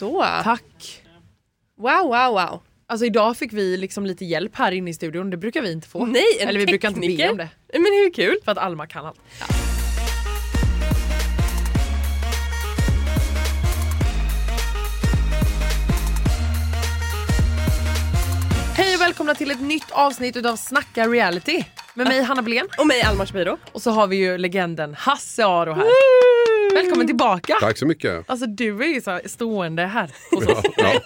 Så. Tack. Wow, wow, wow. Alltså idag fick vi liksom lite hjälp här inne i studion, det brukar vi inte få. Nej, en Eller vi brukar inte be om det. Men hur kul? För att Alma kan allt. Hej och välkomna till ett nytt avsnitt utav Snacka reality. Med mig Hanna Blén Och mig Alma Shapiro. och så har vi ju legenden Hasse Aro här. Välkommen tillbaka! Tack så mycket. Alltså du är ju så här stående här hos oss. Ja, ja.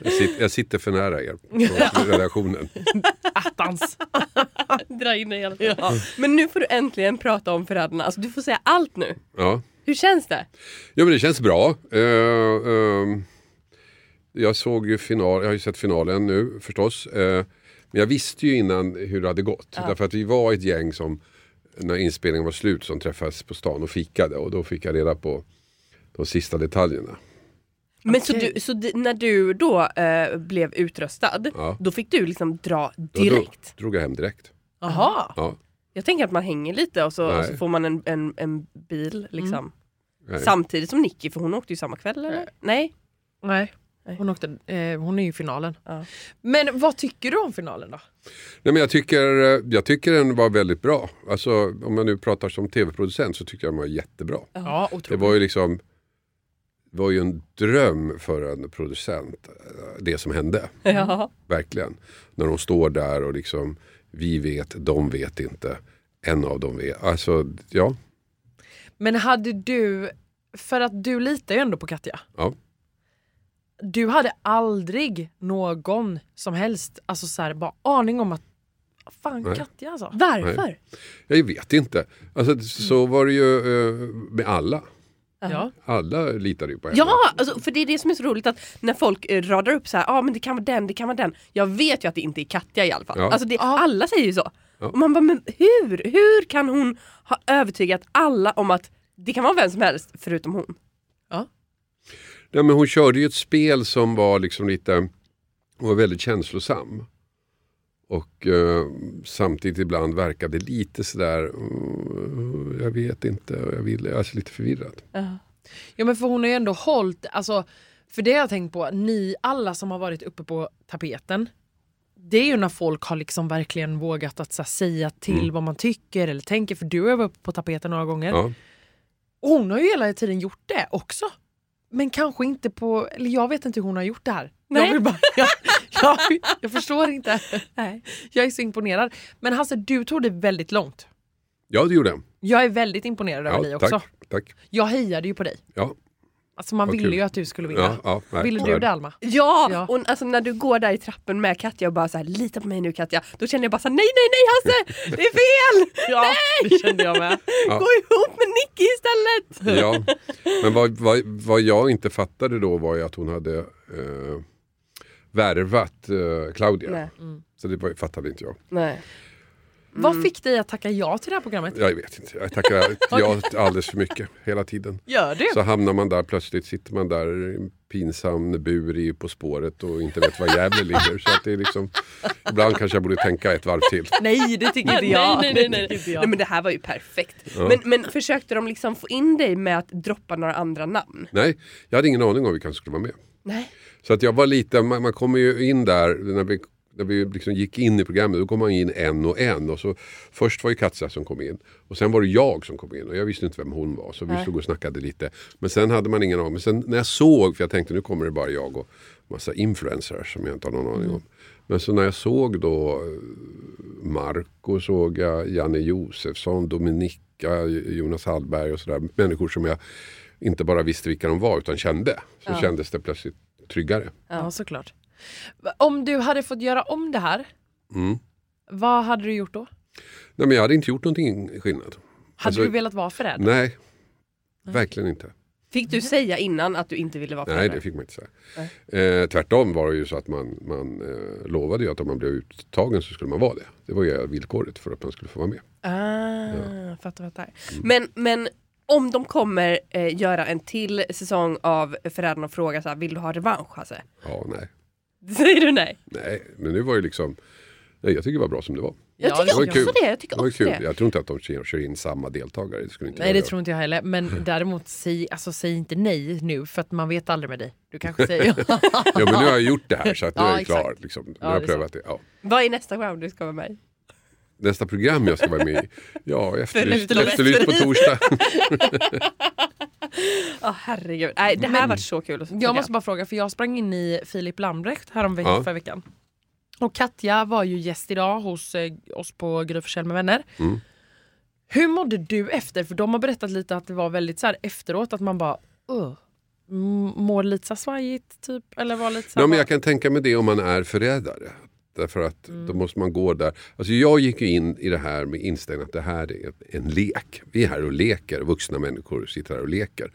Jag, sitter, jag sitter för nära er på redaktionen. Attans. Dra in dig i alla fall. Men nu får du äntligen prata om Förrädarna. Alltså du får säga allt nu. Ja. Hur känns det? ja, men det känns bra. Eh, ehm, jag såg ju final, jag har ju sett finalen nu förstås. Eh, men jag visste ju innan hur det hade gått. Därför att vi var ett gäng som när inspelningen var slut som träffades på stan och fikade. Och då fick jag reda på de sista detaljerna. Men så, Okej. du, så d- när du då eh, blev utröstad, Ja. då fick du liksom dra direkt? Då drog jag hem direkt. Jaha. Ja. Jag tänker att man hänger lite och så, och så får man en, en, en bil liksom. Nej. Samtidigt som Nicky, för hon åkte ju samma kväll eller? Nej. Nej. Hon, åkte, eh, hon är ju i finalen. Ja. Men vad tycker du om finalen då? Nej, men jag, tycker, eh, jag tycker den var väldigt bra. Alltså, om man nu pratar som tv-producent så tycker jag den var jättebra. Ja, Det var ju liksom det var ju en dröm för en producent, eh, det som hände. Ja. Verkligen. När de står där och liksom, vi vet, de vet inte. En av dem vet. Alltså, ja. Men hade du, för att du litar ju ändå på Katja. ja. Du hade aldrig någon som helst, alltså så här, bara aning om att Fan Nej. Katja alltså. Varför? Jag vet inte. Alltså, så var det ju eh, med alla. Ja. Alla litade ju på henne. Ja, alltså, för det är det som är så roligt att när folk eh, radar upp så här, ja ah, men det kan vara den, det kan vara den. Jag vet ju att det inte är Katja i alla fall. Ja. Alltså det. Alla säger ju så. Ja. Och man bara, men hur? Hur kan hon ha övertygat alla om att det kan vara vem som helst förutom hon? Ja, men hon körde ju ett spel som var liksom lite, hon var väldigt känslosam. Och eh, samtidigt ibland verkade lite sådär, mm, jag vet inte, jag vill, alltså lite förvirrad. ja men för hon har ju ändå hållit, alltså för det har jag tänkt på, ni alla som har varit uppe på tapeten det är ju när folk har liksom verkligen vågat att här, säga till Mm. vad man tycker eller tänker för du har varit uppe på tapeten några gånger. Ja. Och hon har ju hela tiden gjort det också. Men kanske inte på, eller jag vet inte hur hon har gjort det här. Nej. Jag, vill bara, jag, jag, jag förstår inte. Nej. Jag är så imponerad. Men Hasse, du tog det väldigt långt. ja, det gjorde jag. Jag är väldigt imponerad över dig Ja, också. tack, tack. Jag hejade ju på dig. Ja, Alltså man Vad ville kul. ju att du skulle vinna. ja, ja, nej, Ville du det Alma? Ja, Ja. och alltså när du går där i trappen med Katja och bara så här, lita på mig nu Katja. Då känner jag bara så här, nej nej nej Hasse, det är fel! Ja, det kände jag med. Ja. Gå ihop med Nicky istället! Ja, men vad, vad, vad jag inte fattade då var ju att hon hade eh, värvat eh, Claudia. Nej. Så det var, fattade inte jag. Nej. Vad fick dig att tacka ja till det här programmet? Jag vet inte, jag tackar ja alldeles för mycket hela tiden. Gör du? Så hamnar man där plötsligt, sitter man där i en pinsam bur i På spåret och inte vet var Gävle ligger. Så att det är liksom, ibland kanske jag borde tänka ett varv till. Nej, det tycker inte jag. Nej, nej, nej, Det nej. nej men det här var ju perfekt. Ja. Men, men försökte de liksom få in dig med att droppa några andra namn? Nej, jag hade ingen aning om vilka som skulle vara med. Nej. Så att jag var lite, man, man kommer ju in där, när vi, när vi liksom gick in i programmet, då kom man in en och en. Och så, först var det Katja som kom in och sen var det jag som kom in och jag visste inte vem hon var. Så vi Nej. stod och snackade lite. Men sen hade man ingen aning. Men sen när jag såg, för jag tänkte nu kommer det bara jag och massa influencers som jag inte har någon aning om. Men så när jag såg då eh, Marco, såg jag Janne Josefsson, Dominika, Jonas Hallberg och sådär. Människor som jag inte bara visste vilka de var utan kände. Så Ja. kändes det plötsligt tryggare. Ja, såklart. Om du hade fått göra om det här, Mm. vad hade du gjort då? Nej, men jag hade inte gjort någonting skillnad. Hade Alltså, du velat vara förrädare? Nej, verkligen inte. Fick du säga innan att du inte ville vara Nej, förälder? det fick man inte säga. Eh, tvärtom var det ju så att man, man eh, lovade ju att om man blev uttagen så skulle man vara det. Det var ju villkoret för att man skulle få vara med. Ah, fattar, fattar. Men, men om de kommer eh, göra en till säsong av Förrädarna och fråga så här, vill du ha revansch Hasse? Ja, nej. Säger du nej? Nej, men nu var ju liksom Nej, jag tycker det var bra som det var. Jag Ja, tycker det var också kul. det. Jag tycker Det var också kul. det. Jag tror inte att de kör in samma deltagare. Det skulle inte Nej det göra. tror inte jag heller. Men däremot säg, alltså, säg inte nej nu för att man vet aldrig med dig. Du kanske säger ja. Ja, men nu har jag gjort det här så att nu Ja, är jag klar. Liksom. Nu Ja, har jag det prövat det. Ja. Vad är nästa program du ska vara med i? Nästa program jag ska vara med i? Ja, Efterlyst. efterlyst på torsdag. Åh herregud. Nej, det här har varit så kul. Jag måste bara fråga för jag sprang in i Filip Lambrecht härom ve- Ja. förra veckan. Och Katja var ju gäst idag hos eh, oss på Gry med vänner. Mm. Hur mådde du efter? För de har berättat lite att det var väldigt så här efteråt att man bara uh, mår lite så svajigt typ. Eller var lite så här, Ja, men jag kan tänka mig det om man är förrädare. Därför att då måste man gå där. Alltså jag gick ju in i det här med inställningen att det här är en lek. Vi är här och leker, vuxna människor sitter här och leker.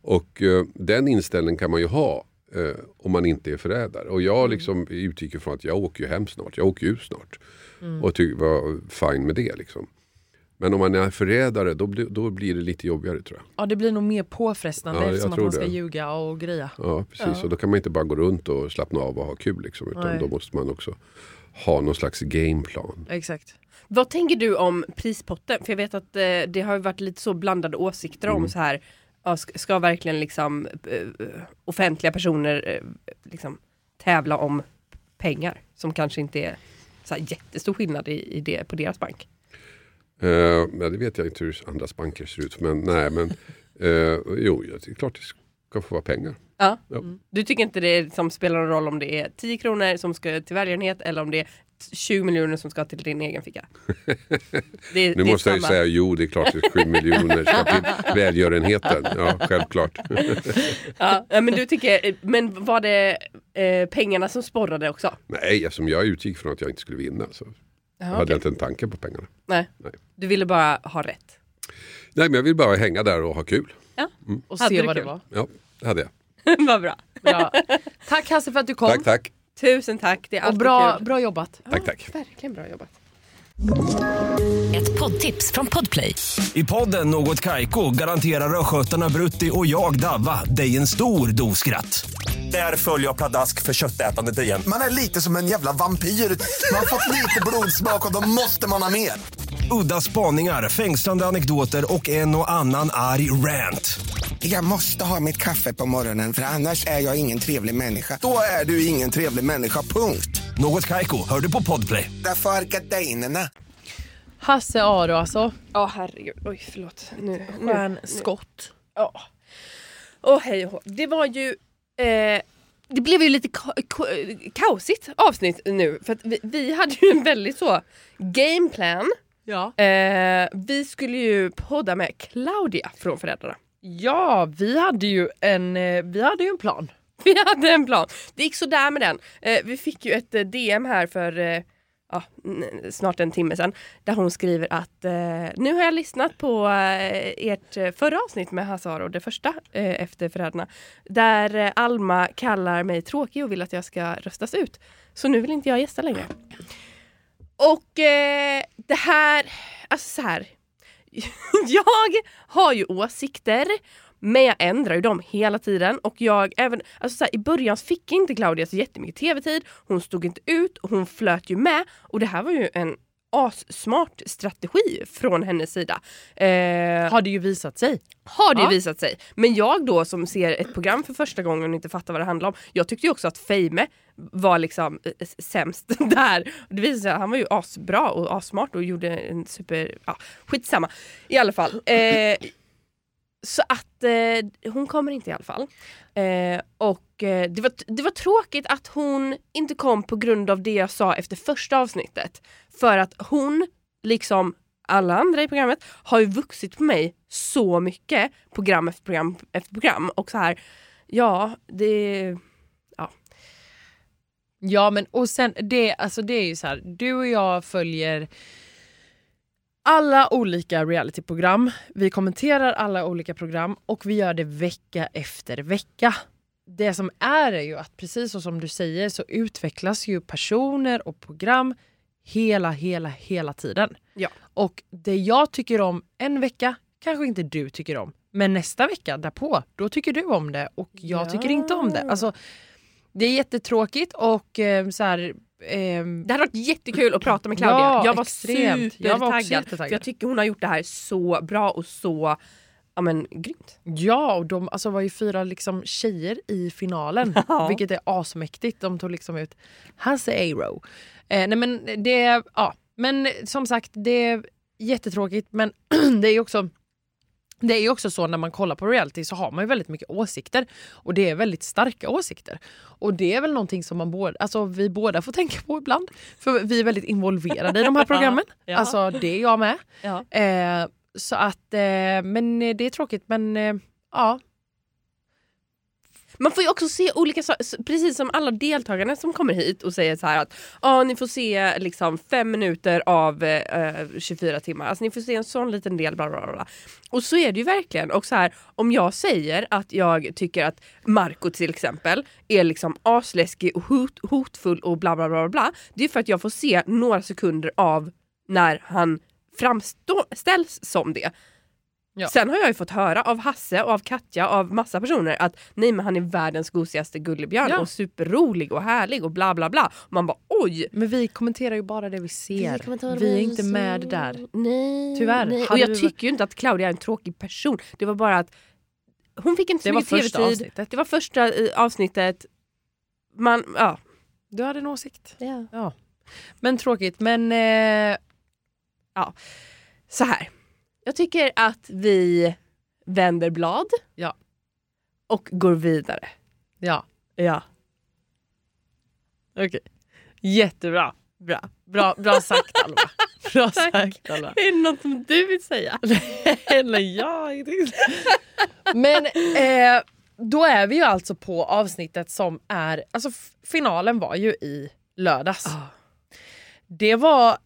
Och eh, den inställningen kan man ju ha eh, om man inte är förrädare. Och jag liksom utgick ifrån att jag åker ju hem snart, jag åker ut snart. Och ty- var fine med det. Liksom. Men om man är förrädare då, blir- då blir det lite jobbigare tror jag. Ja det blir nog mer påfrestande Ja, jag som att man ska det. ljuga och greja. Ja, precis. Och då kan man inte bara gå runt och slappna av och ha kul. Liksom, utan Nej. då måste man också ha någon slags gameplan. Exakt. Vad tänker du om prispotten? För jag vet att eh, det har ju varit lite så blandade åsikter Mm. om så här. Ja, ska, ska verkligen liksom eh, offentliga personer eh, liksom tävla om pengar som kanske inte är så här jättestor skillnad i, i det på deras bank? Uh, ja, det vet jag inte hur andras banker ser ut. Men nej, men eh, jo, det är klart det ska få vara pengar. Ja. Ja. Du tycker inte det som spelar någon roll om det är 10 kronor som ska till välgörenhet eller om det är 20 miljoner som ska till din egen ficka? Det, Nu det måste jag ju säga jo, det är klart är 7 miljoner ska till välgörenheten. Ja, självklart. Ja, ja, men du tycker, men var det eh, pengarna som sporrade också? nej, eftersom jag utgick från att jag inte skulle vinna så Ja, hade jag okej. inte en tanke på pengarna. Nej. Nej. Du ville bara ha rätt. Nej, men jag vill bara hänga där och ha kul. Och Hade se du vad det var. Ja, det hade jag. Vad bra. Ja. Tack Hasse för att du kom. Tack, tack. Tusen tack, det är Och alltid bra, kul. bra jobbat. Tack, tack. Verkligen bra jobbat. Ett poddtips från Podplay. I podden Något Kaiko garanterar östgötarna Brutti och jag, Davva, dig en stor dos skratt. Där följer jag pladask för köttätandet igen. Man är lite som en jävla vampyr. Man har fått lite blodsmak och då måste man ha mer. Udda spaningar, fängslande anekdoter och en och annan arg rant. Jag måste ha mitt kaffe på morgonen för annars är jag ingen trevlig människa. Då är du ingen trevlig människa, punkt. Något Kaiko, hör du på Podplay. Därför är gardinerna. Hasse Aro alltså. Ja herregud, oj förlåt. Nu, nu. Stjärnskott. Ja. Åh hej och hå. Det var ju eh, det blev ju lite ka ka- kaosigt avsnitt nu för vi, vi hade ju en väldigt så gameplan. Ja. Eh, vi skulle ju podda med Claudia från Föräldrarna. ja, vi hade ju en, eh, vi hade ju en plan. Vi hade en plan. Det gick sådär med den. Eh, vi fick ju ett eh, DM här för ja, snart en timme sedan där hon skriver att eh, nu har jag lyssnat på eh, ert eh, förra avsnitt med Hazaro, det första eh, efter föräldrarna, där eh, Alma kallar mig tråkig och vill att jag ska röstas ut. Så nu vill inte jag gästa längre. Och eh, det här, alltså så här. jag har ju åsikter men jag ändrar ju dem hela tiden och jag även, alltså så här, i början fick inte Claudia så jättemycket tv-tid, hon stod inte ut och hon flöt ju med och det här var ju en assmart strategi från hennes sida. Eh, Har det ju visat sig. har det Ja. visat sig. Men jag då som ser ett program för första gången och inte fattar vad det handlar om. Jag tyckte ju också att Feime var liksom eh, sämst där. Det visade sig att han var ju asbra och assmart och gjorde en super... Ja, skitsamma. I alla fall. Eh, så att eh, hon kommer inte i alla fall. Eh, och eh, det, var, det var tråkigt att hon inte kom på grund av det jag sa efter första avsnittet. För att hon, liksom alla andra i programmet, har ju vuxit på mig så mycket. Program efter program efter program. Och så här, ja, det... Ja men och sen det, alltså det är ju så här, du och jag följer alla olika realityprogram. Vi kommenterar alla olika program och vi gör det vecka efter vecka. Det som är är ju att precis som du säger så utvecklas ju personer och program hela, hela, hela tiden. Ja. Och det jag tycker om en vecka kanske inte du tycker om. Men nästa vecka därpå, då tycker du om det och jag Ja. tycker inte om det. Alltså, det är jättetråkigt och eh, så här, Det hade varit jättekul att prata med Claudia. Ja, jag var extremt. Jag var också supertaggad. jättetaggad. för jag tycker hon har gjort det här så bra och så ja, men, grymt. Ja, och de alltså, var ju fyra liksom, tjejer i finalen. Ja. Vilket är asmäktigt. De tog liksom ut Hasse Aro. Eh, nej men det, ja. Men som sagt, det är jättetråkigt. Men det är också det är ju också så när man kollar på reality så har man ju väldigt mycket åsikter. Och det är väldigt starka åsikter. Och det är väl någonting som man båda, alltså vi båda får tänka på ibland. För vi är väldigt involverade i de här programmen. Ja. Alltså det är jag med. Ja. Eh, så att, eh, men det är tråkigt men eh, ja. Man får ju också se olika saker, precis som alla deltagarna som kommer hit och säger så här att ah, ni får se liksom fem minuter av eh, 24 timmar. Alltså ni får se en sån liten del. Bla, bla, bla. Och så är det ju verkligen. Och så här, om jag säger att jag tycker att Marco till exempel är liksom asläskig och hot, hotfull och bla bla bla bla. Det är för att jag får se några sekunder av när han framställs som det. Ja. Sen har jag ju fått höra av Hasse och av Katja och av massa personer att nej men han är världens gosigaste gullebjörn Ja. och superrolig och härlig och bla bla bla. Och man bara oj! Men vi kommenterar ju bara det vi ser. Vi är inte med där. Nej, Tyvärr. Nej. Och jag vi- tycker ju inte att Claudia är en tråkig person. Det var bara att hon fick inte så Det var mycket första tv-tid. avsnittet. Det var första eh, avsnittet. Man, ja. Du hade en åsikt. ja. Ja. Men tråkigt. Men eh, Så här. Jag tycker att vi vänder blad. Ja. Och går vidare. ja, Ja. okej. Jättebra. Bra. Bra, bra sagt Alva. Bra Tack. sagt Alva. Är det något som du vill säga? Eller ja. Men eh, då är vi ju alltså på avsnittet som är, alltså finalen var ju i lördags. Ah. Det var,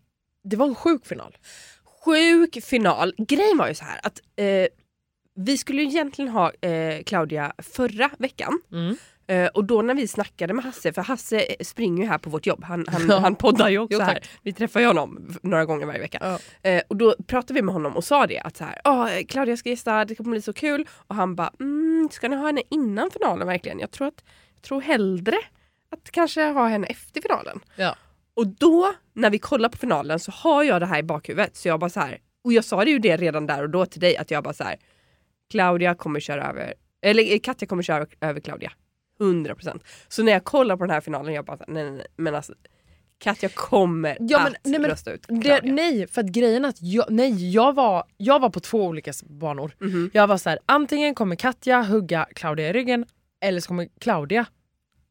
det var en sjuk final. Sjuk final. Grejen var ju så här att eh, vi skulle ju egentligen ha eh, Claudia förra veckan. Mm. Eh, och då när vi snackade med Hasse, för Hasse eh, springer ju här på vårt jobb, han, han, Ja. han poddar ju också Jo, här. Vi träffar ju honom några gånger varje vecka. Ja. Eh, och då pratade vi med honom och sa det att så här, "Ah, Claudia ska gästa, det kommer bli så kul. Och han bara, mm, ska ni ha henne innan finalen verkligen? Jag tror, att, jag tror hellre att kanske ha henne efter finalen. Ja. Och då när vi kollar på finalen så har jag det här i bakhuvudet. Så jag bara så här, och jag sa det ju det redan där och då till dig att jag bara så här. Claudia kommer köra över, eller eh, Katja kommer köra över, Claudia. 100%. Så när jag kollar på den här finalen jag bara så här, nej nej nej men alltså Katja kommer Ja, men- att nej, men rösta ut Det, Claudia. nej, för att grejen är att jag, nej, jag, var, jag var på två olika banor. Mhm. Jag var så här, antingen kommer Katja hugga Claudia i ryggen eller så kommer Claudia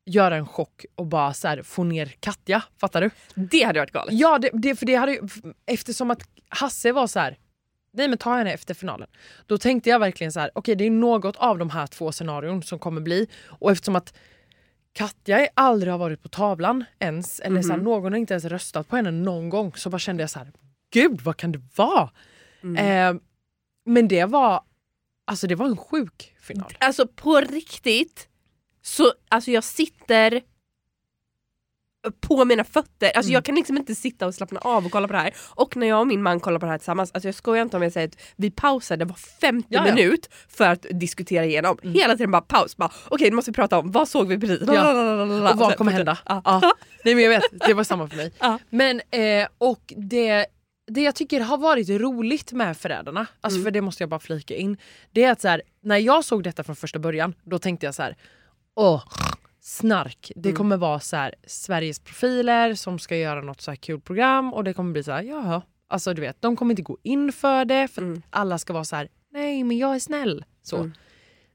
göra en chock och bara så här, få ner Katja. Fattar du? Det hade varit galet. Ja, det, det, för det hade eftersom att Hasse var så här. Nej men ta henne efter finalen. Då tänkte jag verkligen så här. okej det är något av de här två scenarion som kommer bli. Och eftersom att Katja aldrig har varit på tavlan ens, eller så här, någon har inte ens röstat på henne någon gång, så bara kände jag så här. gud vad kan det vara? Eh, men det var, alltså det var en sjuk final. Alltså på riktigt, så alltså jag sitter på mina fötter. Alltså Mm. jag kan liksom inte sitta och slappna av och kolla på det här. Och när jag och min man kollar på det här tillsammans, alltså jag skojar inte om jag säger att vi pausade var 50 Ja, ja. minut för att diskutera igenom. Hela tiden bara paus, bara okej nu måste vi prata om vad såg vi precis? Ja. Och vad kommer hända? Ja. Ja. Nej men jag vet, det var samma för mig. Ja. Men eh, och det, det jag tycker har varit roligt med Förrädarna, alltså Mm. för det måste jag bara flika in, det är att så här, när jag såg detta från första början, då tänkte jag så här, åh, snark. Det Mm. kommer vara så här, Sveriges profiler som ska göra något så här kul program och det kommer bli så här, jaha. Alltså du vet, de kommer inte gå in för det för Mm. alla ska vara så här, nej men jag är snäll. Så. Mm.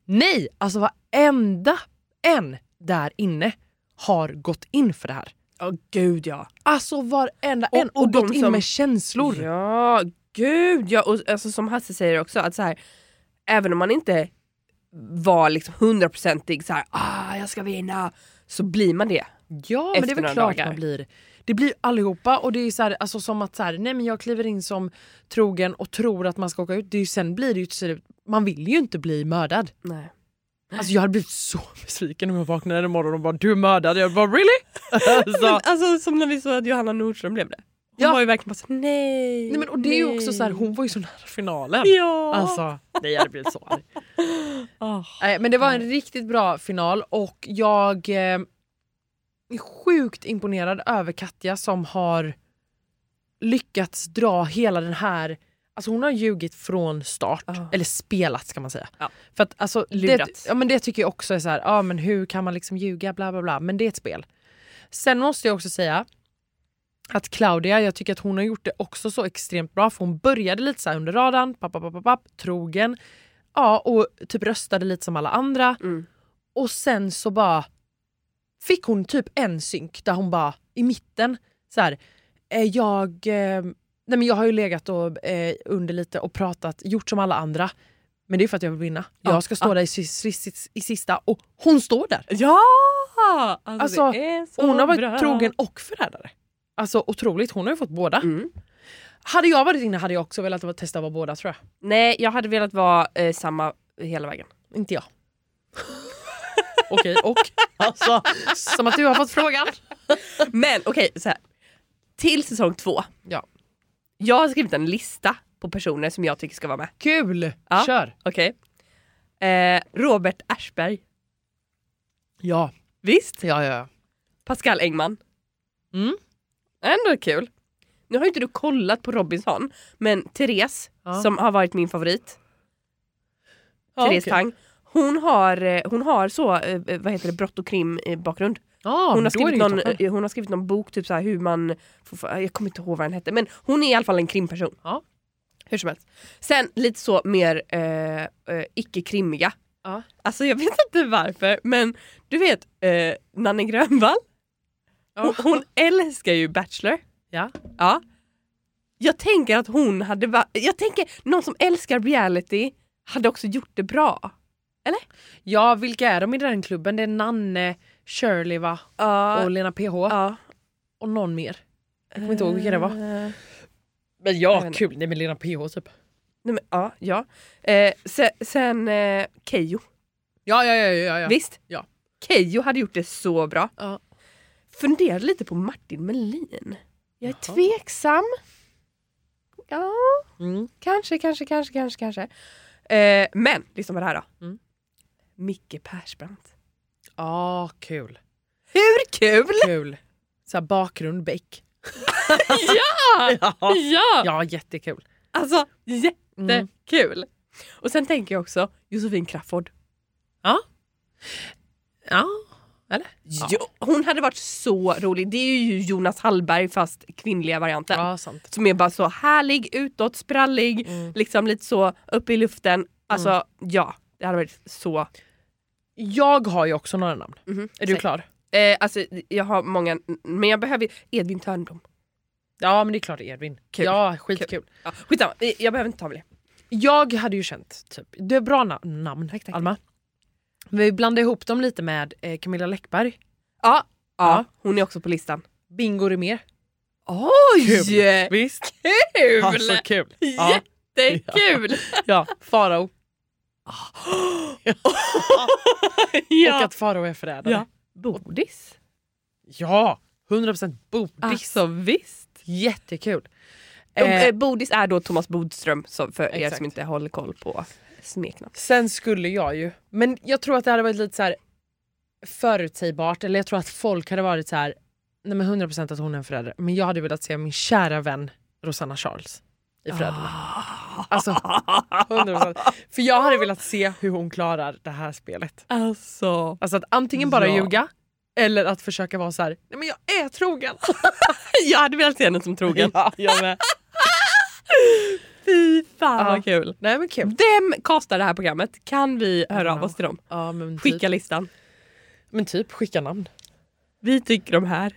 Nej, alltså varenda en där inne har gått in för det här. Åh gud ja. Alltså varenda Och- en och, och gått in som- med känslor. Ja, gud ja. Och alltså, som Hasse säger också, att så här, även om man inte var liksom hundraprocentig såhär, ah jag ska vinna, så blir man det. Ja men det är väl klart dagar. man blir. Det blir allihopa och det är så här, alltså som att så här, nej men jag kliver in som trogen och tror att man ska åka ut. Det är ju, sen blir det ju till slut, man vill ju inte bli mördad. Nej. Alltså jag hade blivit så besviken om jag vaknade en morgon och bara du är mördad. Jag bara really? Alltså, alltså som när vi såg att Johanna Nordström blev det. Hon Ja. var ju verkligen bara så, nej. nej men och det är ju också så här, hon var ju så nära finalen. Ja. Alltså, nej jag hade blivit så arg. Nej, men det var en riktigt bra final och jag... Eh, är sjukt imponerad över Katja som har lyckats dra hela den här Alltså hon har ljugit från start, Ja. eller spelat ska man säga. Ja. För att, alltså, det, ja, men det tycker jag också är så här, ja, men hur kan man liksom ljuga, bla bla bla. Men det är ett spel. Sen måste jag också säga att Claudia, jag tycker att hon har gjort det också så extremt bra. För hon började lite så under radarn, papp, papp, papp, papp, trogen. Ja, och typ röstade lite som alla andra. Mm. Och sen så bara fick hon typ en synk där hon bara i mitten så här, eh, jag, eh, nej men jag har ju legat och, eh, under lite och pratat, gjort som alla andra. Men det är för att jag vill vinna. Ja, Jag ska stå ja. där i, sis- i sista och hon står där. Ja! Alltså, det är så Hon har varit bra. trogen och förrädare. Alltså otroligt, hon har ju fått båda. Mm. Hade jag varit inne hade jag också velat testa att vara båda tror jag. Nej, jag hade velat vara eh, samma hela vägen. Inte jag. Okej, och? Alltså, som att du har fått frågan. Men okej, så här. Till säsong två. Ja. Jag har skrivit en lista på personer som jag tycker ska vara med. Kul! Ja. Kör! Okej. Eh, Robert Aschberg. Ja. Visst? Ja, ja, ja. Pascal Engman. Mm. Ändå kul. Nu har ju inte du kollat på Robinson, men Therese, Ja. som har varit min favorit, Ja, Therese okej. Tang, hon har, eh, hon har så, eh, vad heter det, brott och krim eh, bakgrund. Ja, Hon har, skrivit någon, toppen. eh, hon har skrivit någon bok, typ så här, hur man... Får, få- jag kommer inte ihåg vad den hette, men hon är i alla fall en krimperson. Ja. Hur som helst. Sen lite så mer eh, eh, icke-krimmiga. Ja. Alltså jag vet inte varför, men du vet eh, Nanne Grönvall? Hon, hon älskar ju Bachelor. Ja. Ja. Jag tänker att hon hade va- Jag tänker någon som älskar reality hade också gjort det bra. ja, vilka är de i den klubben? Det är Nanne, Shirley va? Ja. och Lena PH. ja. Och någon mer. Jag kommer inte ihåg vilka det var. Eh, Men ja, kul. Nej men Lena PH typ. Nej, men, ja, ja. Eh, sen sen eh, Keyyo. Ja, ja, ja. ja, ja. Visst? Ja. Keyyo hade gjort det så bra. Ja. Funderade lite på Martin Melin. Jag är Jaha. tveksam. Ja, Mm. kanske, kanske, kanske, kanske, kanske. Eh, men, liksom det här då. Mm. Micke Persbrandt. Ah, kul. Hur kul? Kul. Så här bakgrund, Beck. ja! Ja. ja! ja, jättekul. Alltså Mm. jättekul. Och sen tänker jag också Josefin Crafoord. Ja. Ja, eller? Jo, hon hade varit så rolig. Det är ju Jonas Hallberg fast kvinnliga varianten. Ja. Som är bara så härlig, utåt, sprallig, Mm. liksom lite så uppe i luften. Alltså ja, det hade varit så. Jag har ju också några namn. Mhm. Är du Säg. klar? Eh, alltså jag har många, men jag behöver Edvin Törnblom. Ja men det är klart Edvin. Kul. Ja, skitkul. Ja, skitsamma, jag behöver inte ta med det. Jag hade ju känt, typ, det är bra na- namn Tack, tack, Alma. Vi blandade ihop dem lite med eh, Camilla Läckberg, Ja, ja, Ja. hon är också på listan. Bingo Rimér. Oj! Kul. Visst? Kul! Alltså kul. Ja, Jättekul! ja. Farao. ja. Och att Farao är förrädare. ja. Bodis. Ja, 100% bodis. Alltså visst. Jättekul. Eh, Eh, Bodis är då Thomas Bodström så för er Exakt. som inte håller koll på smeknamn. sen skulle jag ju, men jag tror att det hade varit lite så här förutsägbart, eller jag tror att folk hade varit så här, nej men 100% att hon är en förälder. Men jag hade velat se min kära vän Rosanna Charles i Föräldrarna. Alltså 100%. För jag hade velat se hur hon klarar det här spelet. Alltså. Alltså att antingen bara Ja. ljuga eller att försöka vara så här, nej men jag är trogen. Jag hade velat se henne som trogen. Ja, jag med. Fy fan Ja. vad kul. Nej men kul. Vem kastar det här programmet? Kan vi höra av Ja. oss till dem? Ja, men Skicka typ, listan. men typ skicka namn. Vi tycker de här.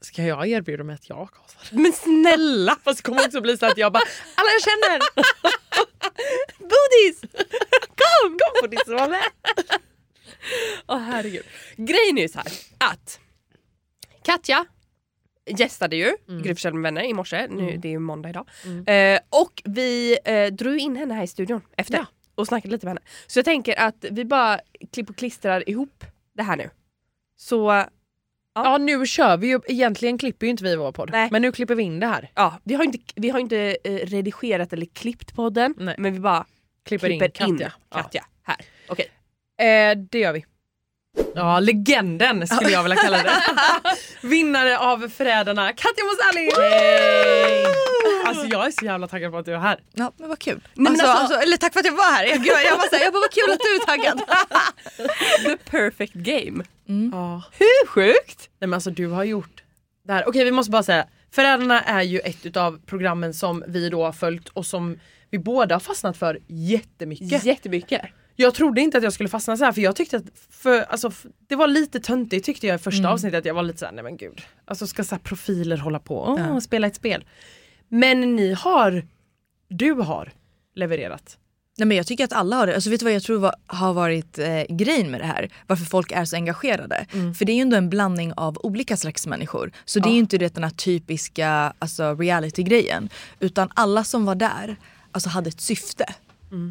Ska jag erbjuda mig att jag kastar? Men snälla! Fast det kommer också bli så att jag bara, alla jag känner! Bodis! Kom! Kom ditt som var med! Åh herregud. Grejen är ju så här att Katja gästade ju Mm. Gry med vänner i morse, nu, det är ju måndag idag. Mm. Eh, och vi eh, drog in henne här i studion efter Ja. och snackade lite med henne. Så jag tänker att vi bara klipp och klistrar ihop det här nu. Så Ja nu kör vi ju, egentligen klipper ju inte vi vår podd. Nej. Men nu klipper vi in det här. ja, vi har inte, vi har inte eh, redigerat eller klippt podden Nej. men vi bara Klipper, klipper in Katja. in Katja här. Okej. Ja. Eh, det gör vi. Ja, legenden skulle jag vilja kalla det. Vinnare av Förrädarna, Katja Mosali! Alltså jag är så jävla taggad på att du är här. Ja, men vad kul. men alltså, alltså- alltså, eller tack för att jag var här. Jag, jag, jag, bara, så här, jag bara, vad kul att du är taggad. The perfect game. Ja. Hur sjukt? Nej men alltså du har gjort det här. Okej vi måste bara säga, Förrädarna är ju ett utav programmen som vi då har följt och som vi båda har fastnat för jättemycket. Jättemycket. Jag trodde inte att jag skulle fastna så här för jag tyckte att för, alltså, det var lite töntigt tyckte jag i första avsnittet. Jag var lite såhär, nej men gud. Alltså ska så profiler hålla på och Ja. spela ett spel. Men ni har, du har levererat. Nej, men jag tycker att alla har det. Alltså, vet du vad jag tror var, har varit eh, grejen med det här? Varför folk är så engagerade. För det är ju ändå en blandning av olika slags människor. Så det är ju inte det, den här typiska alltså, reality-grejen. Utan alla som var där alltså, hade ett syfte.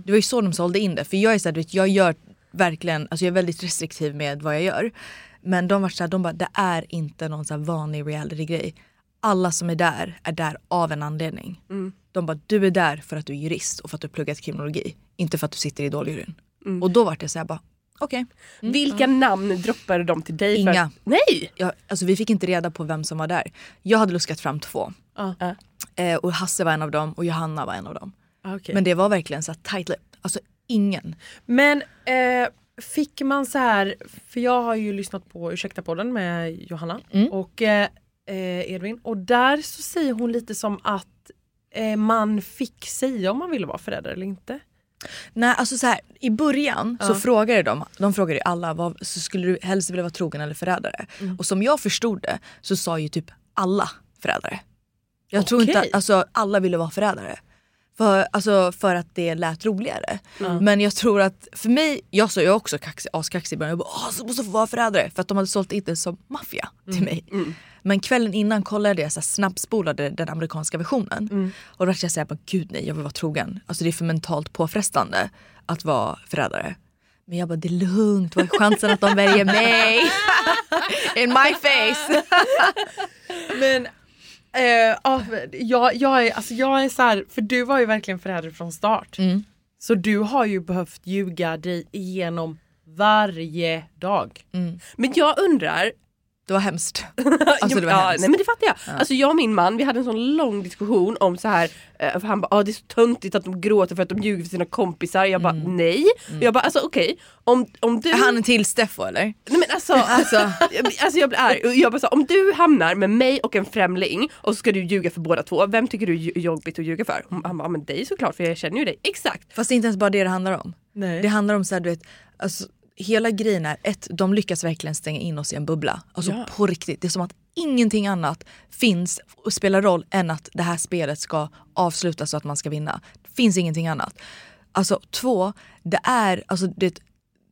Det var ju så de sålde in det. För jag är så här, vet, jag gör verkligen, alltså jag är väldigt restriktiv med vad jag gör. Men de var så här, de bara, det är inte någon så vanlig reality-grej. Alla som är där är där av en anledning. De bara, du är där för att du är jurist och för att du har pluggat kriminologi. Inte för att du sitter i Idoljuryn. Och då var det så här bara, okej. Vilka namn droppade de till dig? För... Inga. Nej! Jag, alltså vi fick inte reda på vem som var där. Jag hade luskat fram två. Ja. Eh, och Hasse var en av dem och Johanna var en av dem. Okay. Men det var verkligen så här tight lip. Alltså ingen. Men eh, fick man så här, för jag har ju lyssnat på Ursäkta podden med Johanna Mm. och eh, eh, Edvin och där så säger hon lite som att eh, man fick säga om man ville vara förälder eller inte. Nej alltså så här, i början så Ja. frågade de, de frågade ju alla, vad, så skulle du helst vilja vara trogen eller förrädare? Och som jag förstod det så sa ju typ alla förrädare. Jag tror inte att alltså, alla ville vara förrädare. För, alltså, för att det lät roligare. Men jag tror att för mig, jag sa ju också kaxig, askaxig i början, jag bara Åh, så måste få vara förrädare för att de hade sålt in det som maffia till mig. Men kvällen innan kollade jag så här, snabbspolade den amerikanska versionen. Och då var jag såhär, bara, gud nej jag vill vara trogen. Alltså det är för mentalt påfrestande att vara förrädare. Men jag bara, det är lugnt, vad är chansen att de väljer mig? In my face! Men ja, jag, jag, är, alltså jag är så här, för du var ju verkligen förälder från start. Mm. Så du har ju behövt ljuga dig igenom varje dag. Men jag undrar, Det var hemskt. Alltså, det var ja, hemskt. nej men det fattar jag. Alltså jag och min man, vi hade en sån lång diskussion om så här, eh, för han bara ah, det är så töntigt att de gråter för att de ljuger för sina kompisar. Jag bara nej. Jag bara alltså okej, om, om du... Han till Steffo eller? Nej men alltså, alltså, alltså jag blir arg. Jag bara så, om du hamnar med mig och en främling och så ska du ljuga för båda två, vem tycker du är jobbigt att ljuga för? Han bara, men dig såklart för jag känner ju dig. Exakt. Fast det är inte ens bara det det handlar om. Nej. Det handlar om så här, du vet, alltså, hela grejen är ett, de lyckas verkligen stänga in oss i en bubbla. Alltså Ja. på riktigt. Det är som att ingenting annat finns och spelar roll än att det här spelet ska avslutas så att man ska vinna. Det finns ingenting annat. Alltså två, det är, alltså det,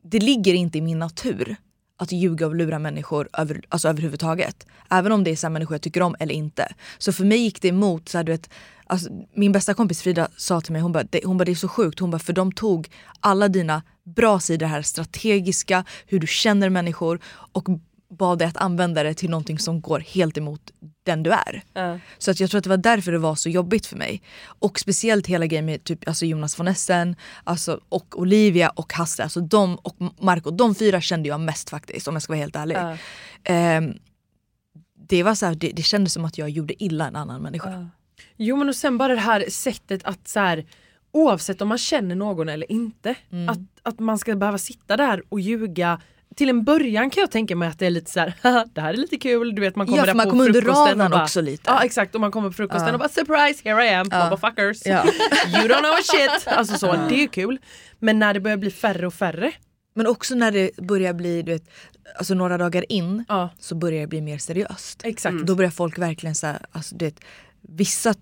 det ligger inte i min natur att ljuga och lura människor över, alltså överhuvudtaget. Även om det är här människor jag tycker om eller inte. Så för mig gick det emot, så här, du vet, alltså, min bästa kompis Frida sa till mig, hon bara, det, hon bara det är så sjukt, hon bara, för de tog alla dina bra sidor här, strategiska, hur du känner människor och bad dig att använda det till någonting som går helt emot den du är. Så att jag tror att det var därför det var så jobbigt för mig. Och speciellt hela grejen med typ, alltså Jonas von Essen, alltså, och Olivia och Hasse, alltså de och Marco, de fyra kände jag mest faktiskt om jag ska vara helt ärlig. Ja. Ehm, det, var så här, det, det kändes som att jag gjorde illa en annan människa. Jo men och sen bara det här sättet att så här, oavsett om man känner någon eller inte, Mm. att, att man ska behöva sitta där och ljuga. Till en början kan jag tänka mig att det är lite så här, "Haha, det här är lite kul, du vet man kommer Ja, där man på kommer frukosten och bara, också lite. Ja exakt, och man kommer på frukosten Ja. och bara surprise here I am, Ja. motherfuckers. Ja. You don't know shit. Alltså så, det är kul. Men när det börjar bli färre och färre. Men också när det börjar bli, du vet, alltså några dagar in så börjar det bli mer seriöst. Exakt. Då börjar folk verkligen så här, alltså, du vet, vissa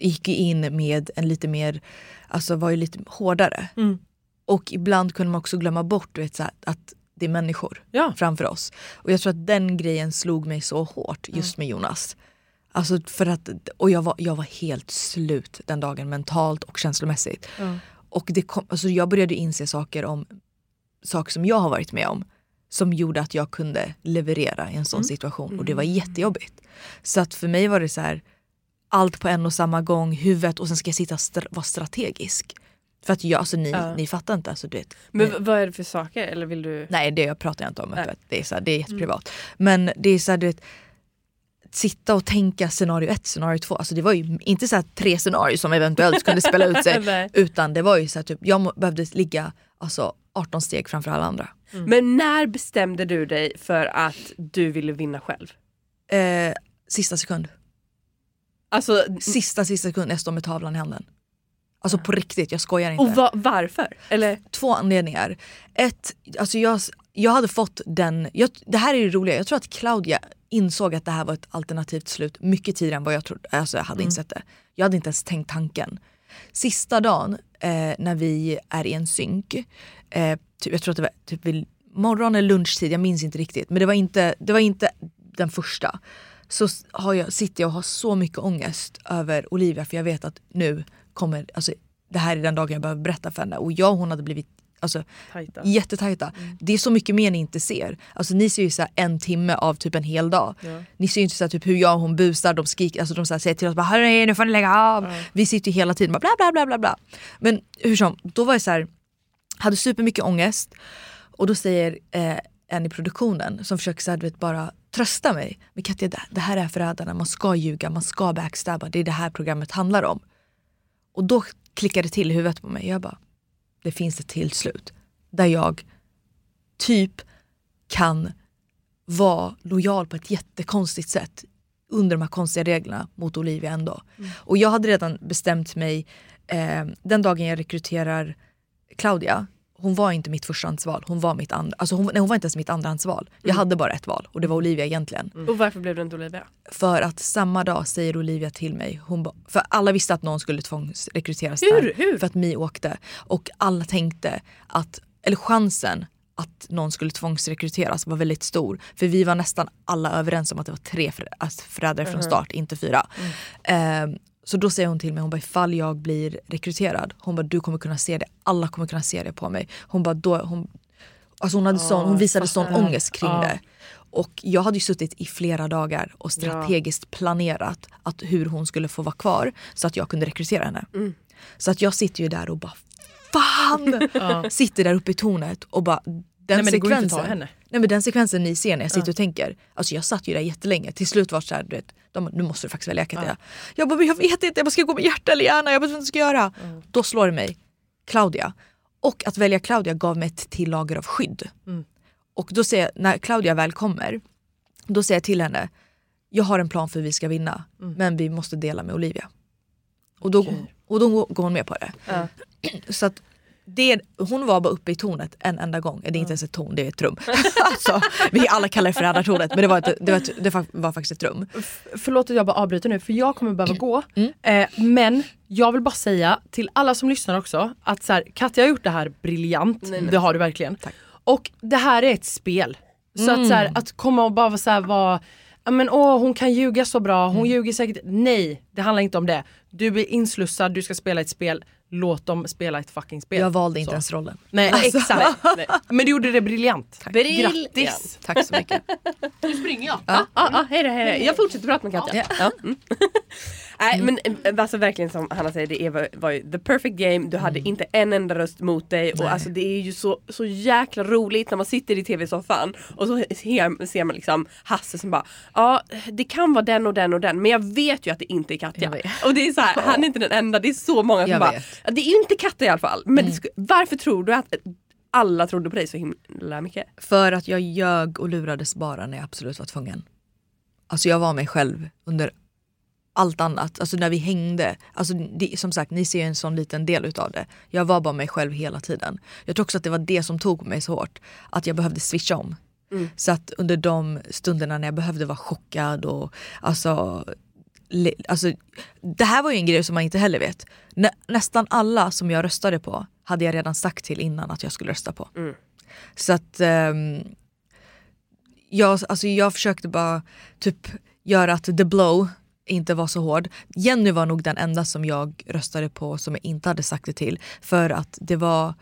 gick ju in med en lite mer, alltså var ju lite hårdare. Mm. Och ibland kunde man också glömma bort vet, så här, att det är människor Ja. framför oss. Och jag tror att den grejen slog mig så hårt just med Jonas. Alltså för att, och jag var, jag var helt slut den dagen mentalt och känslomässigt. Ja. Och det kom, alltså jag började inse saker om saker som jag har varit med om som gjorde att jag kunde leverera i en sån situation och det var jättejobbigt. Så att för mig var det så här allt på en och samma gång, huvudet och sen ska jag sitta och stra- vara strategisk. För att jag, alltså, ni, Ja. ni fattar inte. Alltså, du vet, Men vad är det för saker? Eller vill du? Nej det pratar jag inte om öppet. Det är, så här, det är jätteprivat. Men det är så här, du vet, sitta och tänka scenario ett, scenario två. Alltså det var ju inte så här tre scenarier som eventuellt kunde spela ut sig. Utan det var ju så här, typ, jag behövde ligga alltså, 18 steg framför alla andra. Men när bestämde du dig för att du ville vinna själv? Eh, sista sekund. Alltså, Sista sista sekund jag står med tavlan i handen. Alltså på riktigt, jag skojar inte. och va- varför? Eller? Två anledningar. Ett, alltså jag, jag hade fått den, jag, det här är det roliga, jag tror att Claudia insåg att det här var ett alternativt slut mycket tidigare än vad jag trodde, alltså jag hade insett det. Jag hade inte ens tänkt tanken. Sista dagen eh, när vi är i en synk, eh, typ, jag tror att det var typ vid morgon eller lunchtid, jag minns inte riktigt. Men det var inte, det var inte den första. Så har jag, sitter jag och har så mycket ångest över Olivia för jag vet att nu kommer, alltså, det här är den dagen jag behöver berätta för henne. Och jag och hon hade blivit alltså, Tajta. jättetajta. Det är så mycket mer ni inte ser. Alltså, ni ser ju så en timme av typ en hel dag. Ni ser ju inte så typ hur jag och hon busar, de skriker, alltså, de så säger till oss bara, "Hörni, nu får ni lägga av. Vi sitter ju hela tiden bara bla bla bla bla bla. Men hur som, då var jag så här, hade supermycket ångest och då säger eh, en i produktionen som försöker så här, vet, bara trösta mig. Men Katja, det, här är förrädarna, man ska ljuga, man ska backstabba, det är det här programmet handlar om. Och då klickade det till i huvudet på mig. Jag bara, det finns ett till slut. Där jag typ kan vara lojal på ett jättekonstigt sätt under de här konstiga reglerna mot Olivia ändå. Och jag hade redan bestämt mig eh, den dagen jag rekryterar Claudia, hon var inte mitt förstahandsval, hon var mitt andra, alltså hon, nej, hon var inte ens mitt andrahandsval. Jag hade bara ett val och det var Olivia egentligen. Och varför blev det inte Olivia? För att samma dag säger Olivia till mig, hon ba, för alla visste att någon skulle tvångsrekryteras Hur? där. Hur? För att Mi åkte. Och alla tänkte att, eller chansen att någon skulle tvångsrekryteras var väldigt stor. För vi var nästan alla överens om att det var tre förrädare från start, inte fyra. Ehm, så då säger hon till mig, hon bara ifall jag blir rekryterad, hon bara du kommer kunna se det, alla kommer kunna se det på mig. Hon bara då, hon, alltså hon, hade sån, hon visade sån ångest kring Ja. det. Och jag hade ju suttit i flera dagar och strategiskt planerat att hur hon skulle få vara kvar så att jag kunde rekrytera henne. Så att jag sitter ju där och bara fan! Sitter där uppe i tornet och bara den Nej, men det går inte att ta sekvensen. henne. Nej men den sekvensen ni ser när jag sitter och tänker, alltså jag satt ju där jättelänge, till slut var det såhär, du vet, de, bara, nu måste du faktiskt välja Katja. Jag bara, jag vet inte, jag bara, ska jag gå med hjärta eller hjärna? Jag vet inte vad jag ska göra. Då slår det mig, Claudia. Och att välja Claudia gav mig ett till lager av skydd. Och då säger jag, när Claudia väl kommer, då säger jag till henne, jag har en plan för hur vi ska vinna, men vi måste dela med Olivia. Och då, och då går hon med på det. Så att det, hon var bara uppe i tornet en enda gång. Det är inte ens ett torn, det är ett rum. alltså, vi alla kallar det för räddartornet men det var, ett, det, var ett, det var faktiskt ett rum. Förlåt att jag bara avbryter nu för jag kommer behöva gå. Mm. Eh, men jag vill bara säga till alla som lyssnar också att så här, Katja har gjort det här briljant. Det har du verkligen. Och det här är ett spel. Så att, så här, att komma och bara så här, vara men åh hon kan ljuga så bra, hon ljuger säkert. Nej, det handlar inte om det. Du är inslussad, du ska spela ett spel. Låt dem spela ett fucking spel. Jag valde inte Så. ens rollen. Nej exakt. Nej. Men du gjorde det briljant. Briljant. Grattis! Tack så mycket. Nu springer jag. Ja, ja, hej då, hej då. Jag fortsätter prata med Katja. Ja. Mm. Nej men eh, alltså verkligen som Hanna säger, det var, var ju the perfect game, du hade inte en enda röst mot dig och alltså det är ju så, så jäkla roligt när man sitter i tv-soffan och så ser, ser man liksom Hasse som bara Ja det kan vara den och den och den men jag vet ju att det inte är Katja. Och det är så här, han är inte den enda, det är så många som Jag bara vet. "Ja, Det är ju inte Katja i alla fall. Men sk- varför tror du att alla trodde på dig så himla mycket? För att jag ljög och lurades bara när jag absolut var tvungen. Alltså jag var mig själv under allt annat. Alltså när vi hängde. Alltså det, som sagt, ni ser ju en sån liten del utav det. Jag var bara mig själv hela tiden. Jag tror också att det var det som tog mig så hårt. Att jag behövde switcha om. Så att under de stunderna när jag behövde vara chockad och alltså le- Alltså, det här var ju en grej som man inte heller vet. Nä, nästan alla som jag röstade på hade jag redan sagt till innan att jag skulle rösta på. Så att ehm, jag, alltså jag försökte bara typ göra att the blow inte var så hård. Jenny var nog den enda som jag röstade på som jag inte hade sagt det till. För att det var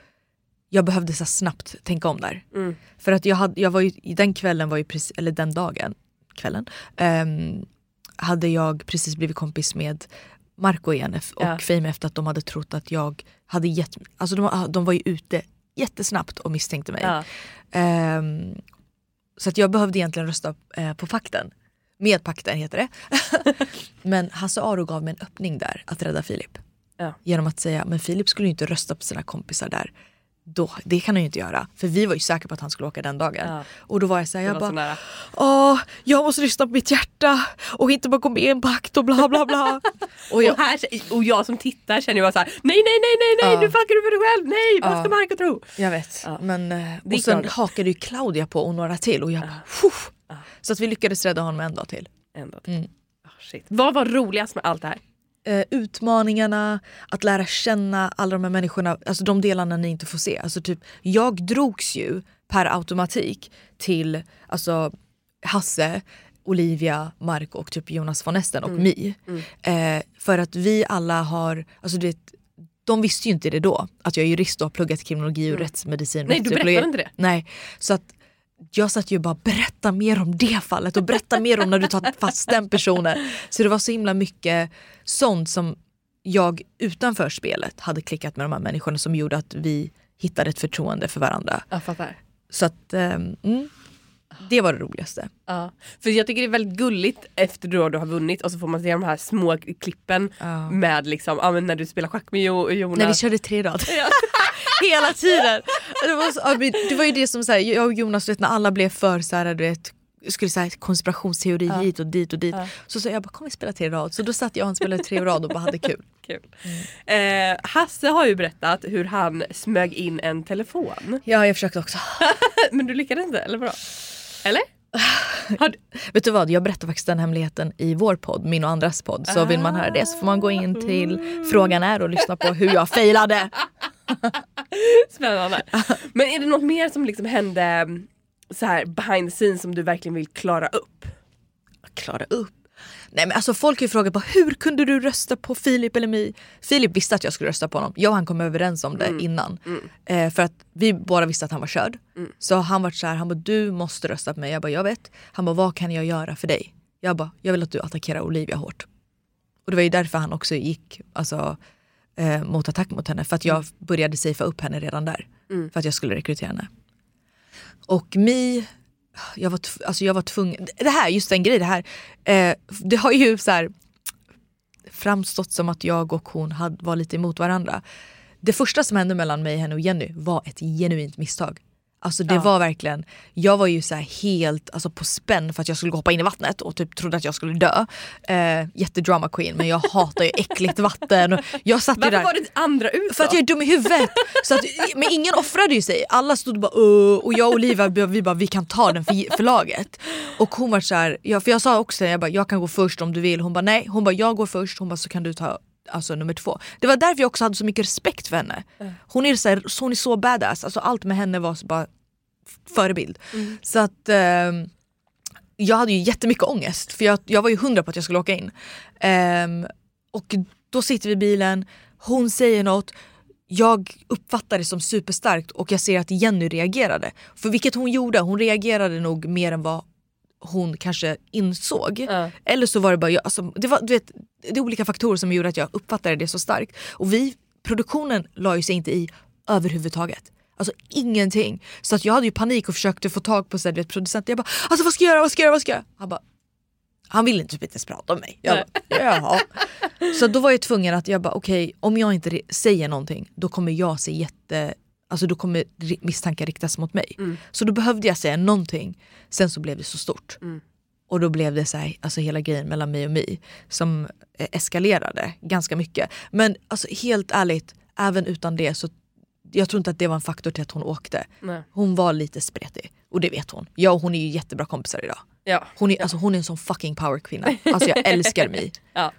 jag behövde så snabbt tänka om där. För att jag hade, jag var ju, den kvällen var ju precis, eller den dagen, kvällen, ehm, hade jag precis blivit kompis med Marco igen och Ja. Fame efter att de hade trott att jag hade gett, alltså de, de var ju ute jättesnabbt och misstänkte mig. Ja. Ehm, så att jag behövde egentligen rösta eh, på pakten. Med pakten heter det. men Hasse Aro gav mig en öppning där att rädda Filip. Ja. Genom att säga, men Filip skulle ju inte rösta på sina kompisar där. Då, det kan han ju inte göra. För vi var ju säkra på att han skulle åka den dagen. Ja. Och då var jag såhär, jag bara. Åh, jag måste lyssna på mitt hjärta och inte bara gå med i en pakt och bla bla bla. och jag, Och, här, och jag som tittar känner ju bara såhär, nej nej nej nej nej Ja. nu fuckar du för dig själv, nej vad ska Marco tro? jag vet. Men, eh, och sen hakade ju Claudia på och några till och jag bara, "Fuff." Så att vi lyckades rädda honom en dag till. Ändå. Mm. Ah, shit. Vad var roligast med allt det här? eh, utmaningarna, att lära känna alla de här människorna, alltså de delarna ni inte får se. Alltså typ, jag drogs ju per automatik till alltså, Hasse, Olivia, Mark och typ Jonas von Esten och Mi. Eh, för att vi alla har, alltså du vet, de visste ju inte det då, att jag är jurist och har pluggat kriminologi och rättsmedicin. och Nej, du berättade inte det. Nej, så att jag satt ju bara berätta mer om det fallet och berätta mer om när du tar fast den personen. Så det var så himla mycket sånt som jag utanför spelet hade klickat med de här människorna som gjorde att vi hittade ett förtroende för varandra. Jag fattar. Så att, ehm, mm, det var det roligaste. Ja. För jag tycker det är väldigt gulligt efter då du har vunnit och så får man se de här små klippen Ja. med liksom, ja, när du spelar schack med jo, Jonas. När vi körde tre rad. Hela tiden. Det var, så, ja, det var ju det som så här, jag och Jonas, vet, när alla blev för så här, du vet, skulle säga konspirationsteori hit och dit och dit. Så sa jag bara kom vi spela tre rad. Så då satt jag och han spelade tre rad och bara hade kul. Kul. Eh, Hasse har ju berättat hur han smög in en telefon. Ja jag försökte också. Men du lyckades inte, eller vadå? Eller? Vet du vad, jag berättar faktiskt den hemligheten i vår podd, min och andras podd. Så vill man höra det så får man gå in till Frågan är och lyssna på hur jag failade. spännande. Men är det något mer som liksom hände mm, så här behind the scenes som du verkligen vill klara upp? Klara upp. Nej men alltså folk har ju frågat på hur kunde du rösta på Filip eller mig? Filip visste att jag skulle rösta på honom. Jag och han kom överens om det innan. Eh, för att vi båda visste att han var körd. Så han var så här, han bara du måste rösta på mig. Jag bara jag vet. Han bara vad kan jag göra för dig? Jag bara jag vill att du attackerar Olivia hårt. Och det var ju därför han också gick alltså, eh, mot attack mot henne. För att jag började safea upp henne redan där. För att jag skulle rekrytera henne. Och Mi, jag var, alltså jag var tvungen, det här, just en grej det här. Eh, det har ju så här framstått som att jag och hon hade, var lite emot varandra. Det första som hände mellan mig, henne och Jenny var ett genuint misstag. Alltså det var verkligen, jag var ju så helt alltså på spänn för att jag skulle hoppa in i vattnet och typ trodde att jag skulle dö. Eh, jättedrama queen men jag hatar ju äckligt vatten. Jag satt Varför där. var det andra ut För att då? jag är dum i huvudet. Så att, men ingen offrade ju sig. Alla stod bara "Åh", och jag och Olivia vi bara vi kan ta den för, för laget. Och hon var så här, ja, för jag sa också jag, bara, jag kan gå först om du vill. Hon bara nej, hon bara jag går först, hon bara så kan du ta alltså, nummer två. Det var därför jag också hade så mycket respekt för henne. Hon är så, här, hon är så badass, alltså, allt med henne var så bara förebild. Så att ehm, jag hade ju jättemycket ångest för jag, jag var ju hundra på att jag skulle åka in. Ehm, och då sitter vi i bilen, hon säger något, jag uppfattar det som superstarkt och jag ser att Jenny reagerade. För vilket hon gjorde, hon reagerade nog mer än vad hon kanske insåg. Ja. Eller så var det bara jag, alltså, det, var, du vet, det är olika faktorer som gjorde att jag uppfattade det så starkt. Och vi, produktionen la ju sig inte i överhuvudtaget. Alltså ingenting. Så att jag hade ju panik och försökte få tag på så här, producenten. Jag bara alltså vad ska jag göra, vad ska jag göra, vad ska jag göra? Han bara han ville inte typ inte ens prata om mig. Jag bara, Jaha. Så då var jag tvungen att jag bara okej om jag inte säger någonting då kommer jag se jätte Alltså då kommer misstankar riktas mot mig. Så då behövde jag säga någonting. Sen så blev det så stort. Och då blev det så här, alltså hela grejen mellan mig och mig som eh, eskalerade ganska mycket. Men alltså helt ärligt, även utan det så jag tror inte att det var en faktor till att hon åkte. Nej. Hon var lite spretig och det vet hon. Jag och hon är ju jättebra kompisar idag. Ja. Hon är, alltså, hon är en sån fucking powerkvinna. Alltså jag älskar mig. Ja.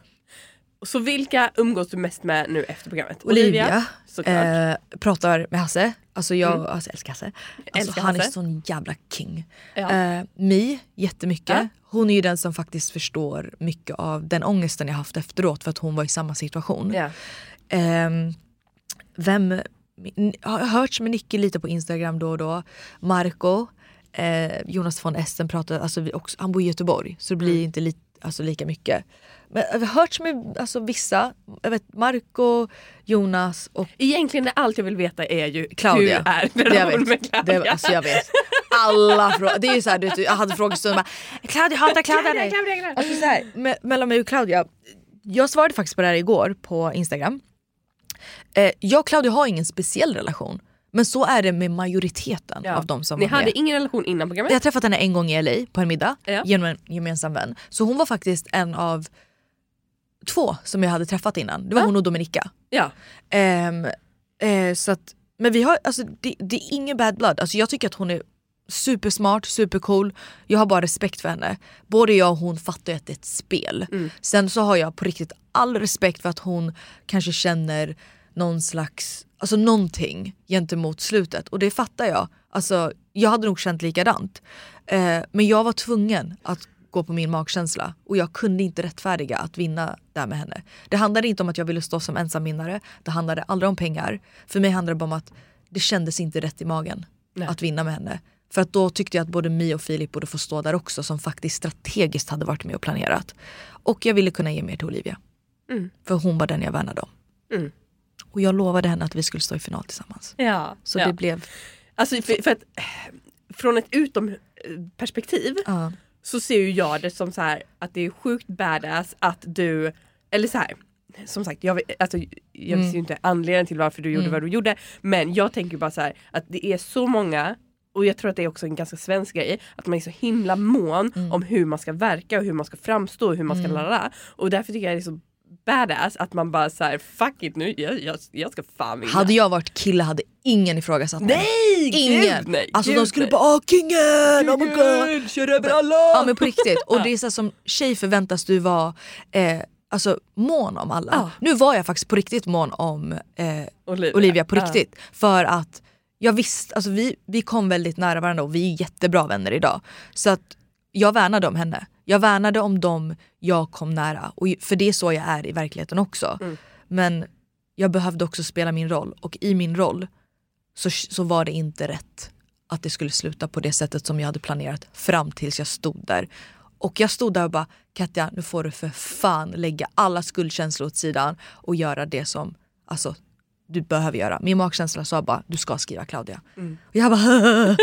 Så vilka umgås du mest med nu efter programmet? Olivia såklart. Eh, pratar med Hasse. Alltså jag alltså, älskar Hasse. Alltså, Älskar han är Hasse. sån jävla king. Ja. Eh, Mi jättemycket. Ja. Hon är ju den som faktiskt förstår mycket av den ångesten jag haft efteråt för att hon var i samma situation. ja. Ehm, vem, har hört med Nicky lite på Instagram då och då. Marco. Eh, Jonas von Essen pratar, alltså vi också, han bor i Göteborg så det blir inte li, alltså, lika mycket. Men jag har hört med alltså, vissa, jag vet Marco, Jonas och Egentligen det allt jag vill veta är ju Claudia. hur är Det jag relationen med vet. Claudia? Det, alltså jag vet. Alla frågor. Det är ju såhär, du vet, jag hade frågestund och bara Claudia hatar Claudia dig. Claudia, Claudia. Alltså så här, me mellan mig och Claudia, jag svarade faktiskt på det här igår på Instagram. Eh, jag och Claudia har ingen speciell relation. Men så är det med majoriteten Ja. av de som Ni var med. hade ingen relation innan programmet? Jag har träffat henne en gång i LA på en middag Ja. genom en gemensam vän. Så hon var faktiskt en av två som jag hade träffat innan. Det var Ja. hon och Dominika. Ja. Ehm, eh, så att, men vi har, alltså, det, det är ingen bad blood. Alltså, jag tycker att hon är supersmart, supercool. Jag har bara respekt för henne. Både jag och hon fattar ju att det är ett spel. Sen så har jag på riktigt all respekt för att hon kanske känner någon slags, alltså någonting gentemot slutet. Och det fattar jag. Alltså, jag hade nog känt likadant. Eh, men jag var tvungen att gå på min magkänsla och jag kunde inte rättfärdiga att vinna där med henne. Det handlade inte om att jag ville stå som ensam vinnare, det handlade aldrig om pengar. För mig handlade det bara om att det kändes inte rätt i magen Nej. att vinna med henne. För att då tyckte jag att både Mi och Filip borde få stå där också som faktiskt strategiskt hade varit med och planerat. Och jag ville kunna ge mer till Olivia. Mm. För hon var den jag värnade om. Mm. Och jag lovade henne att vi skulle stå i final tillsammans. Ja. Så ja. det blev... Alltså för, för att eh, från ett utomperspektiv Ja. så ser ju jag det som så här att det är sjukt badass att du, eller så här. Som sagt, jag, alltså, jag Mm. visste ju inte anledningen till varför du gjorde vad du gjorde. Men jag tänker bara så här att det är så många och jag tror att det är också en ganska svensk grej att man är så himla mån Mm. om hur man ska verka och hur man ska framstå och hur man ska lalala. Och därför tycker jag det är så badass att man bara så här fuck it nu, jag, jag, jag ska fan vinna. Hade jag varit kille hade ingen ifrågasatt mig. Nej! Ingen! Gud, nej, alltså gud, de skulle nej. bara åh kingen, oh my god. Kör över alla! Ja men på riktigt. Och det är så här, som tjej förväntas du vara eh, alltså, mån om alla. Ja. Nu var jag faktiskt på riktigt mån om eh, Olivia. Olivia på riktigt. För att jag visste, alltså vi, vi kom väldigt nära varandra och vi är jättebra vänner idag. Så att jag värnade om henne. Jag värnade om dem jag kom nära. Och, för det är så jag är i verkligheten också. Mm. Men jag behövde också spela min roll och i min roll så, så var det inte rätt att det skulle sluta på det sättet som jag hade planerat fram tills jag stod där. Och jag stod där och bara Katja nu får du för fan lägga alla skuldkänslor åt sidan och göra det som alltså, du behöver göra. Min magkänsla sa bara du ska skriva Claudia. Och jag bara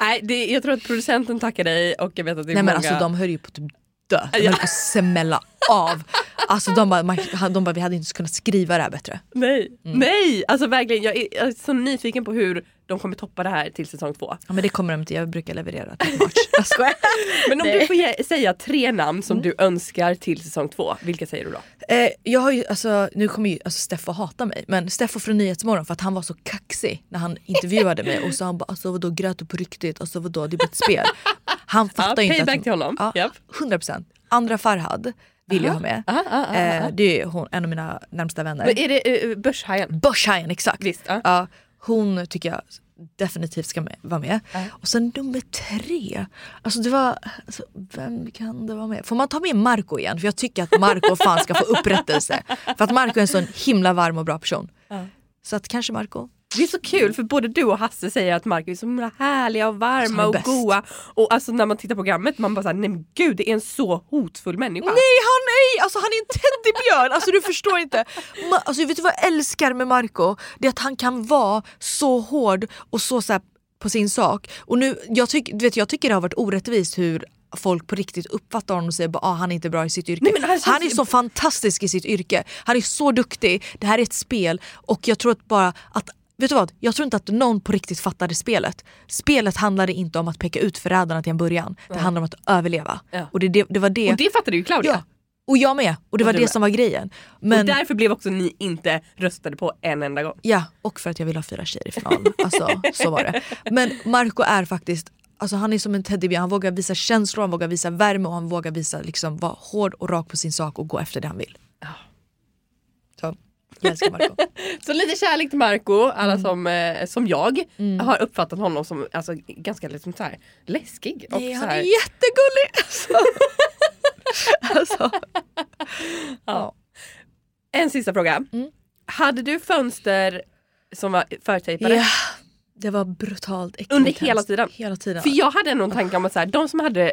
Nej, det, jag tror att producenten tackar dig och jag vet att det är Nej men många... alltså de höll ju på att typ dö. De höll på att smälla av. Alltså de bara, man, de bara vi hade inte kunnat skriva det här bättre. Nej, Mm. nej! Alltså verkligen, jag är, jag är så nyfiken på hur de kommer toppa det här till säsong två. Ja men det kommer de inte, jag brukar leverera till March. Jag skojar. Men om Nej. du får ge, säga tre namn som du önskar till säsong två, vilka säger du då? Eh, jag har ju, alltså, nu kommer ju alltså, Steffo hata mig, men Steffo från Nyhetsmorgon för att han var så kaxig när han intervjuade mig och så han bara alltså vadå grät du på riktigt? Alltså vadå det är bara ett spel. Han fattar ju inte payback att... till honom. Ja, Japp. 100%. Andra Farhad vill jag ha med. Aha, aha, aha. Eh, det är hon, en av mina närmsta vänner. Men är det uh, Börshajen? Börshajen, exakt. Visst, ja. Ja, hon tycker jag definitivt ska med, vara med. Och sen nummer tre, alltså det var, alltså, vem kan det vara med? Får man ta med Marco igen? För jag tycker att Marco fan ska få upprättelse. För att Marco är en sån himla varm och bra person. Så att kanske Marco. Det är så kul för både du och Hasse säger att Marco är så himla härliga och varma är och bäst. goa. Och alltså när man tittar på programmet man bara såhär, nej men gud det är en så hotfull människa. Nej han nej! Alltså han är en teddybjörn, alltså du förstår inte. Ma- alltså, vet du vad jag älskar med Marco? Det är att han kan vara så hård och så, så här, på sin sak. Och nu, jag, tyck, du vet, jag tycker det har varit orättvist hur folk på riktigt uppfattar honom och säger att ah, han är inte bra i sitt yrke. Nej, han känns han är så fantastisk i sitt yrke. Han är så duktig, det här är ett spel och jag tror att bara att Vet du vad? Jag tror inte att någon på riktigt fattade spelet. Spelet handlade inte om att peka ut förrädarna till en början. Det handlade om att överleva. Ja. Och det, det, det var det. Och det fattade ju Claudia. Ja, och jag med. Och det Och var det med. som var grejen. Och Men, därför blev också ni inte röstade på en enda gång. ja, och för att jag vill ha fyra tjejer i final. Alltså, så var det. Men Marco är faktiskt, alltså han är som en teddybjörn. Han vågar visa känslor, han vågar visa värme och han vågar visa, liksom, vara hård och rak på sin sak och gå efter det han vill. Så, jag älskar Marco. Så lite kärlek till Marco, alla Mm. som, eh, som jag har uppfattat honom som alltså, ganska liksom, så här, läskig. Och, Nej, så han här, är jättegullig! alltså, ja. En sista fråga. Mm. Hade du fönster som var förtejpade? ja. Det var brutalt äckligt Under hela hemskt. tiden. Hela tiden. För jag hade någon tanke om att så här, de som hade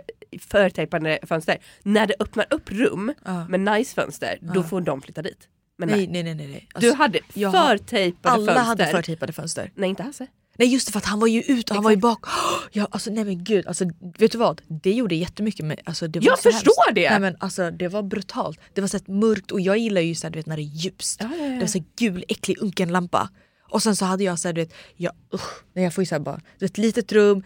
förtejpade fönster, när det öppnar upp rum Ja. med nice fönster, då får de flytta dit. Men nej. nej, nej, nej, nej. Alltså, du hade förtejpade alla fönster. hade förtejpade fönster. Nej inte Hasse. Nej just det för att han var ju ute och han var ju bak. Ja, alltså, nej men gud, alltså, vet du vad? Det gjorde jättemycket med, alltså, det var Jag förstår hemskt. det. Nej, men, alltså, det var brutalt. Det var så mörkt och jag gillar ju så här, du vet, när det är ljust. Ja, ja, ja. Det var så här gul äcklig unken lampa. Och sen så hade jag så här, du vet, jag, usch, nej, jag får ju så här bara, du vet, ett litet rum,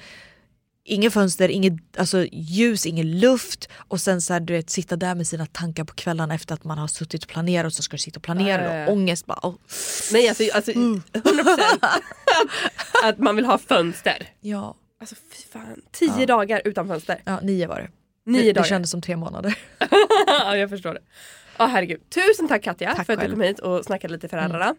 Inget fönster, inget alltså, ljus, ingen luft och sen så här, du vet, sitta där med sina tankar på kvällarna efter att man har suttit och planerat och så ska du sitta och planera Ja, ja, ja. och ångest. Bara, åh. Nej alltså, alltså 100% att, man vill ha fönster. Ja, Alltså fy fan, tio dagar utan fönster. ja, nio var det. Nio det, dagar. det kändes som tre månader. ja jag förstår det. Ja herregud. Tusen tack Katja Tack för att du själv. kom hit och snackade lite föräldrarna.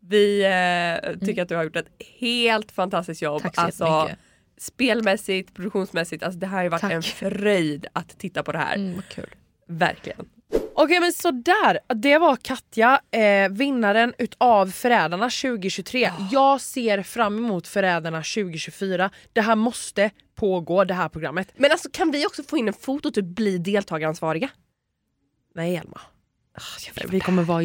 Vi eh, tycker att du har gjort ett helt fantastiskt jobb. Tack så alltså, jättemycket. Spelmässigt, produktionsmässigt. Alltså, det här har varit Tack. en fröjd att titta på det här. Mm, kul. Verkligen. Okej men sådär, det var Katja, eh, vinnaren utav Förrädarna 2023. Jag ser fram emot Förrädarna 2024. Det här måste pågå det här programmet. Men alltså kan vi också få in en fot och typ bli deltagaransvariga? Nej Elma. Vi kommer vara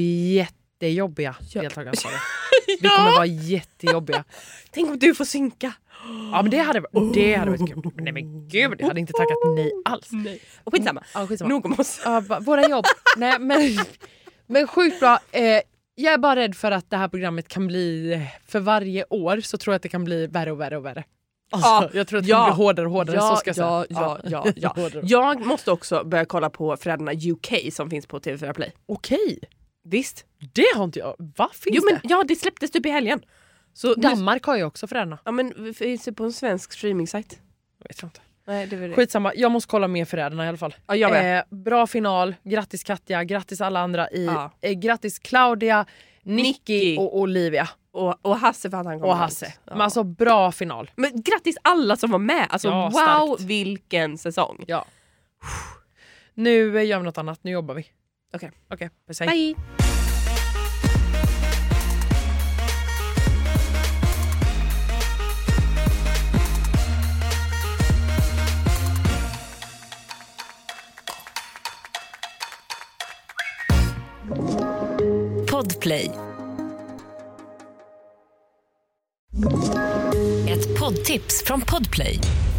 jättejobbiga Ja. deltagaransvariga. Vi kommer vara jättejobbiga. Tänk om du får synka. Ja men det hade, det hade varit kul. Nej men gud, jag hade inte tackat nej alls. Nej. Och skitsamma. Ja, skitsamma. Nog om oss. Ja, våra jobb. Nej, men, men sjukt bra. Eh, jag är bara rädd för att det här programmet kan bli, eh, för varje år så tror jag att det kan bli värre och värre och värre. Alltså, Ja, jag tror att det ja, kan bli hårdare och hårdare. Ja, så ska jag ja, ja, ja, ja. Jag måste också börja kolla på Föräldrarna UK som finns på TV4 Play. Okej, Visst? det har inte jag. Vad finns Jo, men, det? ja, det släpptes typ i helgen. Så Danmark har ju också föräldrarna. ja, men finns det på en svensk streaming-sajt? Jag vet inte. Nej, det det. Skitsamma, jag måste kolla mer Förrädarna i alla fall. Ja, jag med. Eh, bra final, grattis Katja, grattis alla andra i... Ja. Eh, grattis Claudia, Nicky och Olivia. Och, och Hasse för att han kom Och. Hasse. Ja. Men alltså bra final. Men grattis alla som var med! Alltså Ja, wow starkt. vilken säsong! Ja. Nu gör vi något annat, nu jobbar vi. Okej. Okej, puss hej. Bye! Podplay. Ett poddtips från Podplay.